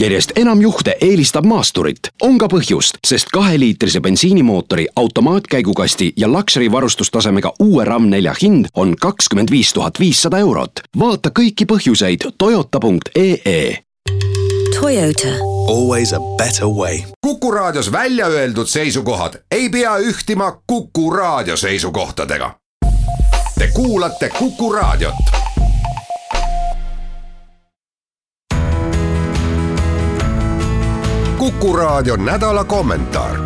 järjest enam juhte eelistab maasturit. on ka põhjust, sest kaheliitrise bensiinimootori, automaatkäigukasti ja Luxury varustustasemega uue RAM4 hind on kakskümmend viis tuhat viissada eurot. vaata kõiki põhjuseid toyota.ee. Toyota. Always a better way. kuku raadios välja öeldud seisukohad ei pea ühtima Kuku raadio seisukohtadega. Te kuulate Kuku raadiot Kuku raadio nädala kommentaar.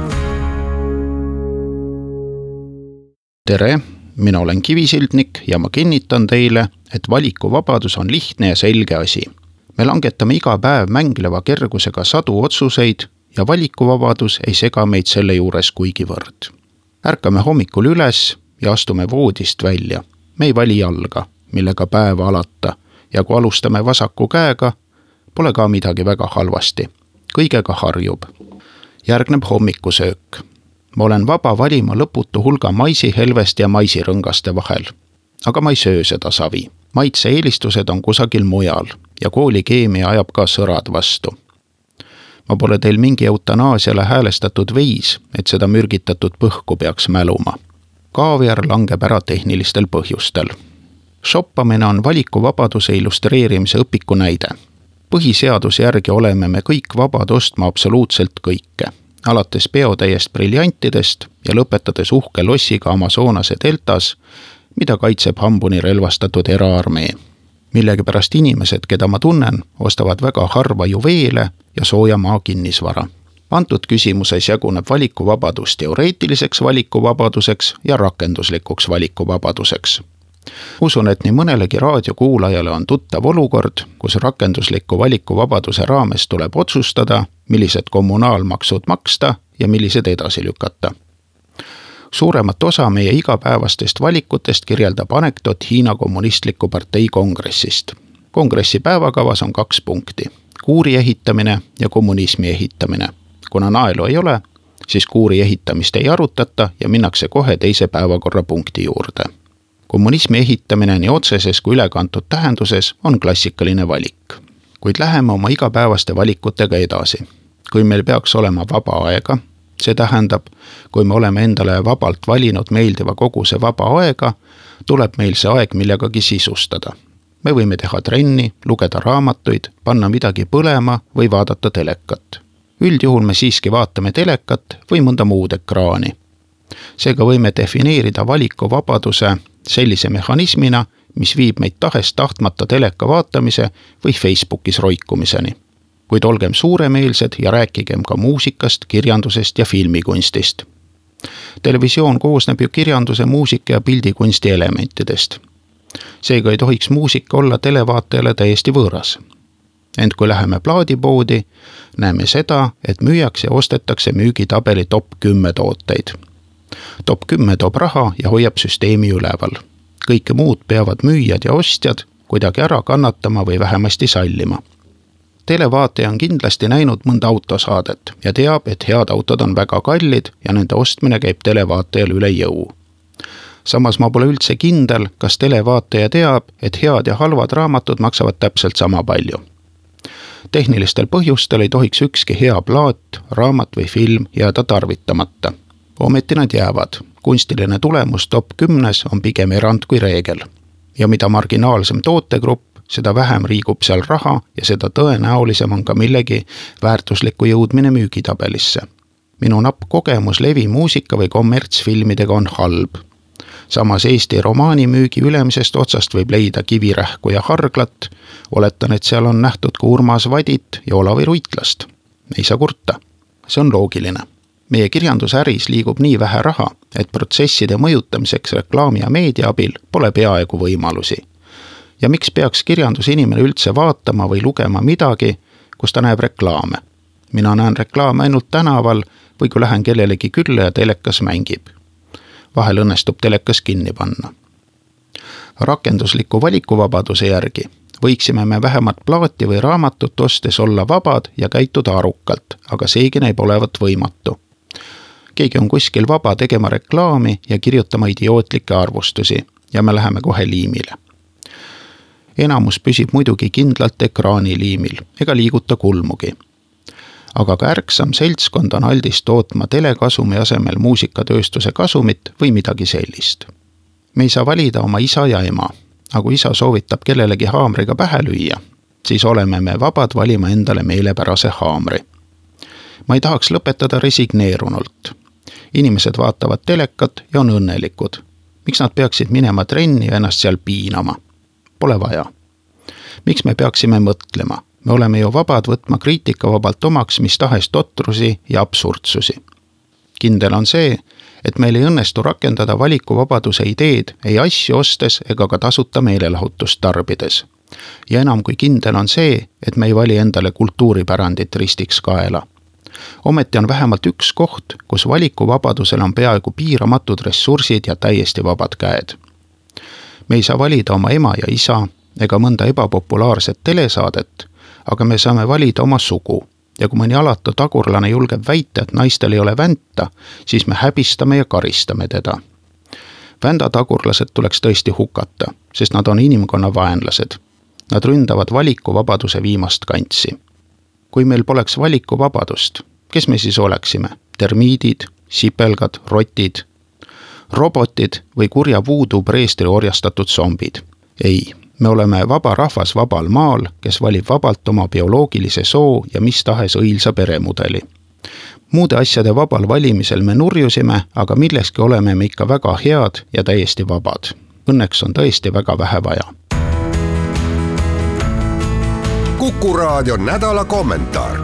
tere, mina olen Kivisildnik ja ma kinnitan teile, et valikuvabadus on lihtne ja selge asi. me langetame iga päev mängleva kergusega sadu otsuseid ja valikuvabadus ei sega meid selle juures kuigivõrd. ärkame hommikul üles ja astume voodist välja. me ei vali jalga, millega päeva alata ja kui alustame vasaku käega, pole ka midagi väga halvasti kõigega harjub. järgneb hommikusöök. ma olen vaba valima lõputu hulga maisihelvest ja maisirõngaste vahel. aga ma ei söö seda savi. maitse-eelistused on kusagil mujal ja koolikeemia ajab ka sõrad vastu. ma pole teil mingi eutanaasiale häälestatud veis, et seda mürgitatud põhku peaks mäluma. kaaviar langeb ära tehnilistel põhjustel shoppamine on valikuvabaduse illustreerimise õpiku näide põhiseaduse järgi oleme me kõik vabad ostma absoluutselt kõike, alates peotäiest briljantidest ja lõpetades uhke lossiga Amazonase deltas, mida kaitseb hambuni relvastatud eraarmee. millegipärast inimesed, keda ma tunnen, ostavad väga harva juveele ja sooja maa kinnisvara. Antud küsimuses jaguneb valikuvabadus teoreetiliseks valikuvabaduseks ja rakenduslikuks valikuvabaduseks usun, et nii mõnelegi raadiokuulajale on tuttav olukord, kus rakendusliku valikuvabaduse raames tuleb otsustada, millised kommunaalmaksud maksta ja millised edasi lükata. suuremat osa meie igapäevastest valikutest kirjeldab anekdoot Hiina Kommunistliku Partei kongressist. kongressi päevakavas on kaks punkti, kuuri ehitamine ja kommunismi ehitamine. kuna naelu ei ole, siis kuuri ehitamist ei arutata ja minnakse kohe teise päevakorrapunkti juurde kommunismi ehitamine nii otseses kui ülekantud tähenduses on klassikaline valik. kuid läheme oma igapäevaste valikutega edasi. kui meil peaks olema vaba aega, see tähendab, kui me oleme endale vabalt valinud meeldiva koguse vaba aega, tuleb meil see aeg millegagi sisustada. me võime teha trenni, lugeda raamatuid, panna midagi põlema või vaadata telekat. üldjuhul me siiski vaatame telekat või mõnda muud ekraani seega võime defineerida valikuvabaduse sellise mehhanismina, mis viib meid tahes-tahtmata teleka vaatamise või Facebookis roikumiseni. kuid olgem suuremeelsed ja rääkigem ka muusikast, kirjandusest ja filmikunstist. televisioon koosneb ju kirjanduse, muusika ja pildikunsti elementidest. seega ei tohiks muusika olla televaatajale täiesti võõras. ent kui läheme plaadipoodi, näeme seda, et müüakse ja ostetakse müügitabeli top kümme tooteid top kümme toob raha ja hoiab süsteemi üleval. kõike muud peavad müüjad ja ostjad kuidagi ära kannatama või vähemasti sallima. televaataja on kindlasti näinud mõnda autosaadet ja teab, et head autod on väga kallid ja nende ostmine käib televaatajal üle jõu. samas ma pole üldse kindel, kas televaataja teab, et head ja halvad raamatud maksavad täpselt sama palju tehnilistel põhjustel ei tohiks ükski hea plaat, raamat või film jääda tarvitamata ometi nad jäävad. kunstiline tulemus top kümnes on pigem erand kui reegel. ja mida marginaalsem tootegrupp, seda vähem liigub seal raha ja seda tõenäolisem on ka millegi väärtusliku jõudmine müügitabelisse. minu napp kogemus levimuusika või kommertsfilmidega on halb. samas Eesti romaanimüügi ülemisest otsast võib leida Kivirähku ja Harglat, oletan, et seal on nähtud ka Urmas Vadit ja Olavi Ruitlast. ei saa kurta, see on loogiline meie kirjandusäris liigub nii vähe raha, et protsesside mõjutamiseks reklaami ja meedia abil pole peaaegu võimalusi. ja miks peaks kirjandusinimene üldse vaatama või lugema midagi, kus ta näeb reklaame? mina näen reklaame ainult tänaval või kui lähen kellelegi külla ja telekas mängib. vahel õnnestub telekas kinni panna. rakendusliku valikuvabaduse järgi võiksime me vähemalt plaati või raamatut ostes olla vabad ja käituda arukalt, aga seegi näib olevat võimatu keegi on kuskil vaba tegema reklaami ja kirjutama idiootlikke arvustusi ja me läheme kohe liimile. enamus püsib muidugi kindlalt ekraaniliimil ega liiguta kulmugi. aga ka ärksam seltskond on aldis tootma telekasumi asemel muusikatööstuse kasumit või midagi sellist. me ei saa valida oma isa ja ema, aga kui isa soovitab kellelegi haamriga pähe lüüa, siis oleme me vabad valima endale meelepärase haamri. ma ei tahaks lõpetada resigneerunult. Inimesed vaatavad telekat ja on õnnelikud. miks nad peaksid minema trenni ja ennast seal piinama? Pole vaja. miks me peaksime mõtlema? me oleme ju vabad võtma kriitikavabalt omaks mis tahes totrusi ja absurdsusi. kindel on see, et meil ei õnnestu rakendada valikuvabaduse ideed ei asju ostes ega ka tasuta meelelahutust tarbides ja enam kui kindel on see, et me ei vali endale kultuuripärandit ristiks kaela. Ometi on vähemalt üks koht, kus valikuvabadusel on peaaegu piiramatud ressursid ja täiesti vabad käed. me ei saa valida oma ema ja isa ega mõnda ebapopulaarset telesaadet, aga me saame valida oma sugu ja kui mõni alatu tagurlane julgeb väita, et naistel ei ole vänta, siis me häbistame ja karistame teda. vändatagurlased tuleks tõesti hukata, sest nad on inimkonna vaenlased Nad ründavad valikuvabaduse viimast kantsi. Kui meil poleks valikuvabadust, kes me siis oleksime? termiidid, sipelgad, rotid, robotid või kurja voodoo preestri orjastatud zombid? ei, me oleme vaba rahvas vabal maal, kes valib vabalt oma bioloogilise soo ja mis tahes õilsa peremudeli muude asjade vabal valimisel me nurjusime, aga milleski oleme me ikka väga head ja täiesti vabad. Õnneks on tõesti väga vähe vaja Kuku raadio nädala kommentaar